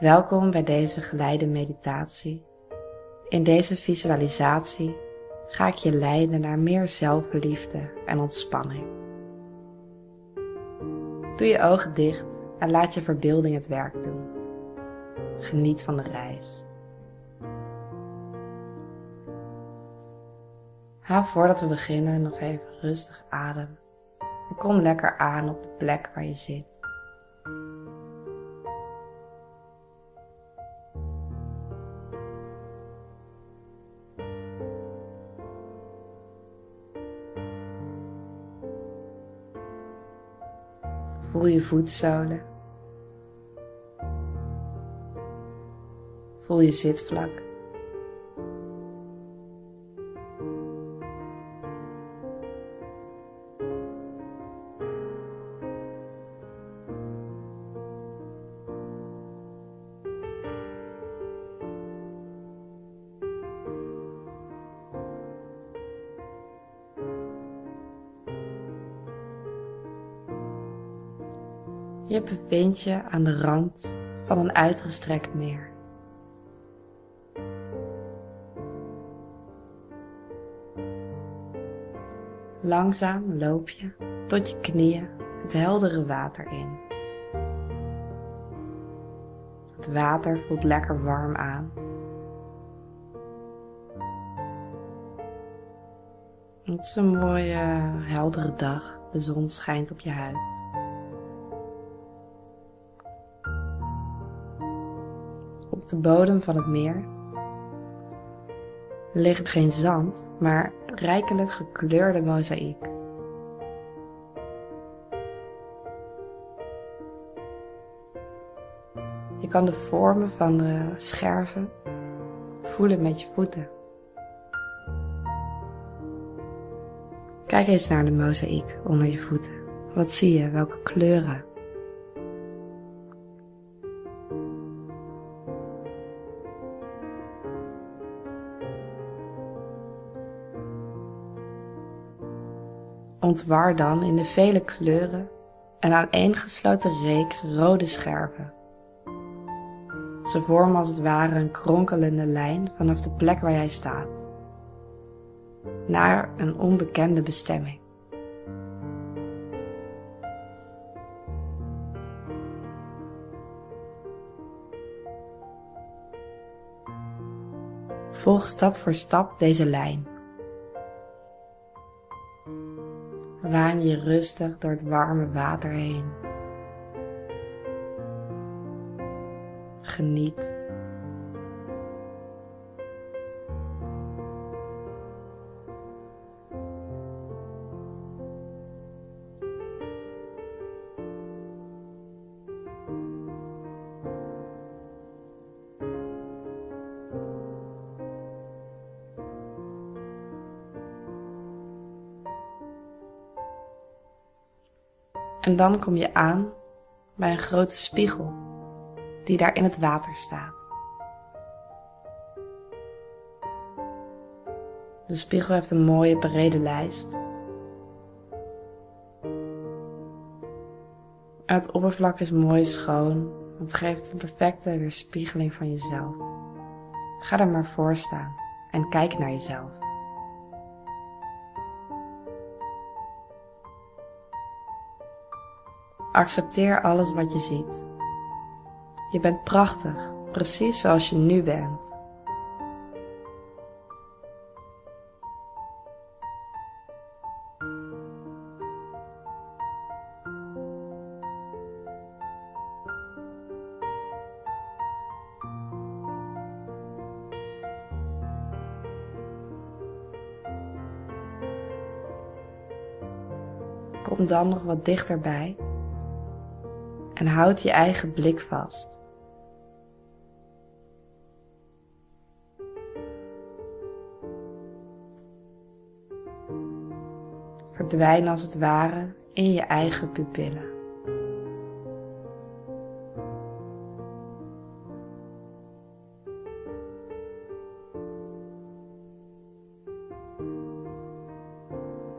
Welkom bij deze geleide meditatie. In deze visualisatie ga ik je leiden naar meer zelfliefde en ontspanning. Doe je ogen dicht en laat je verbeelding het werk doen. Geniet van de reis. Haal voordat we beginnen nog even rustig adem en kom lekker aan op de plek waar je zit. Je voetzolen. Voel je zitvlak. Je bevindt je aan de rand van een uitgestrekt meer. Langzaam loop je tot je knieën het heldere water in. Het water voelt lekker warm aan. Het is een mooie, heldere dag. De zon schijnt op je huid. De bodem van het meer ligt geen zand, maar rijkelijk gekleurde mozaïek. Je kan de vormen van de scherven voelen met je voeten. Kijk eens naar de mozaïek onder je voeten. Wat zie je? Welke kleuren? Ontwar dan in de vele kleuren een aaneengesloten reeks rode scherven. Ze vormen als het ware een kronkelende lijn vanaf de plek waar jij staat, naar een onbekende bestemming. Volg stap voor stap deze lijn. Waan je rustig door het warme water heen. Geniet. En dan kom je aan bij een grote spiegel die daar in het water staat. De spiegel heeft een mooie brede lijst. En het oppervlak is mooi schoon. Het geeft een perfecte weerspiegeling van jezelf. Ga er maar voor staan en kijk naar jezelf. Accepteer alles wat je ziet. Je bent prachtig, precies zoals je nu bent. Kom dan nog wat dichterbij en houd je eigen blik vast. Verdwijn als het ware in je eigen pupillen.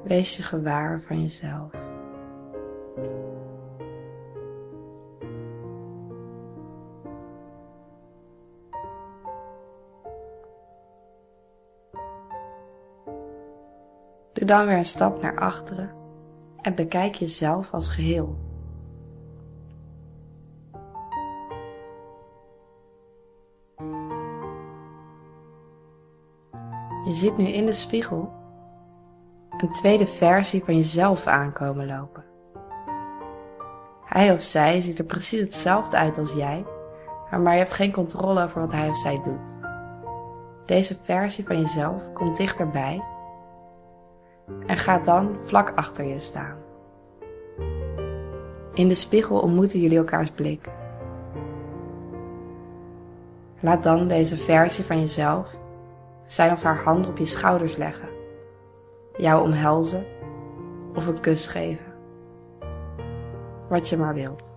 Wees je gewaar van jezelf. Dan weer een stap naar achteren en bekijk jezelf als geheel. Je ziet nu in de spiegel een tweede versie van jezelf aankomen lopen. Hij of zij ziet er precies hetzelfde uit als jij, maar je hebt geen controle over wat hij of zij doet. Deze versie van jezelf komt dichterbij en gaat dan vlak achter je staan. In de spiegel ontmoeten jullie elkaars blik. Laat dan deze versie van jezelf zijn of haar hand op je schouders leggen, jou omhelzen of een kus geven. Wat je maar wilt.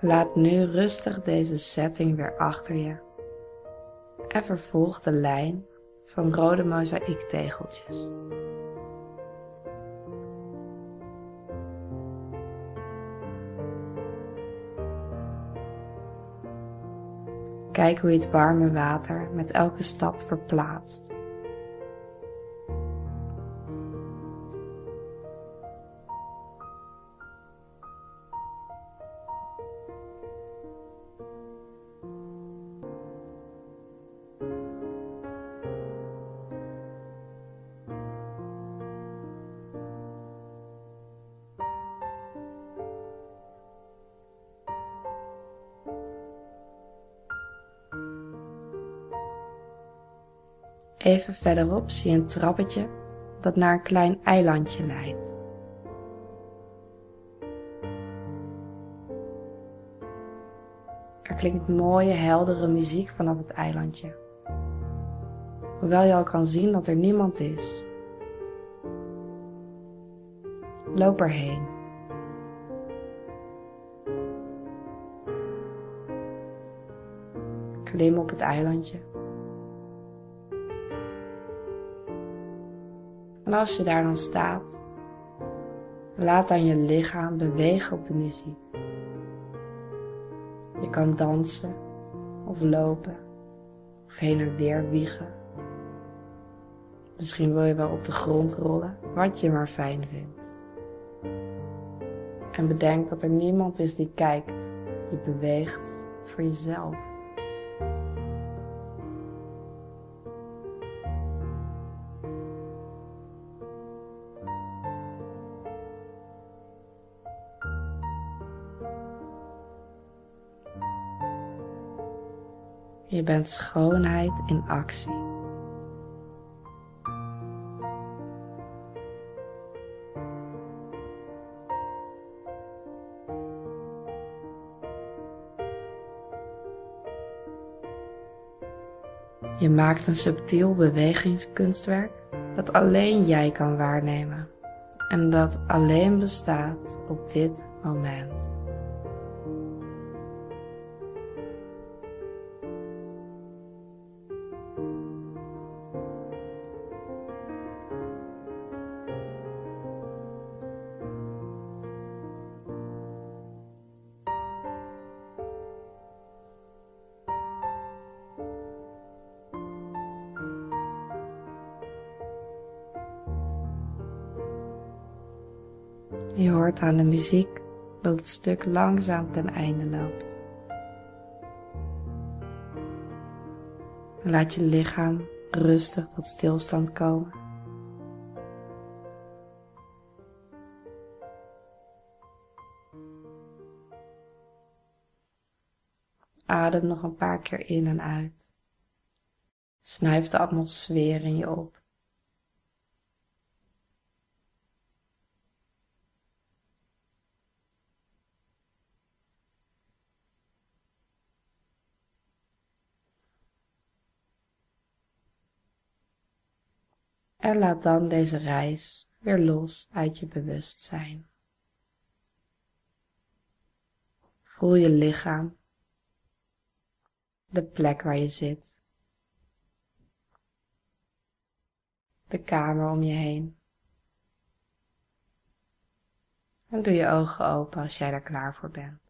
Laat nu rustig deze setting weer achter je en vervolg de lijn van rode mozaïektegeltjes. Kijk hoe je het warme water met elke stap verplaatst. Even verderop zie je een trappetje dat naar een klein eilandje leidt. Er klinkt mooie, heldere muziek vanaf het eilandje. Hoewel je al kan zien dat er niemand is. Loop erheen. Klim op het eilandje. En als je daar dan staat, laat dan je lichaam bewegen op de muziek. Je kan dansen of lopen of heen en weer wiegen. Misschien wil je wel op de grond rollen, wat je maar fijn vindt. En bedenk dat er niemand is die kijkt. Je beweegt voor jezelf. Je bent schoonheid in actie. Je maakt een subtiel bewegingskunstwerk dat alleen jij kan waarnemen en dat alleen bestaat op dit moment. Je hoort aan de muziek dat het stuk langzaam ten einde loopt. Laat je lichaam rustig tot stilstand komen. Adem nog een paar keer in en uit. Snuif de atmosfeer in je op. En laat dan deze reis weer los uit je bewustzijn. Voel je lichaam, de plek waar je zit, de kamer om je heen. En doe je ogen open als jij er klaar voor bent.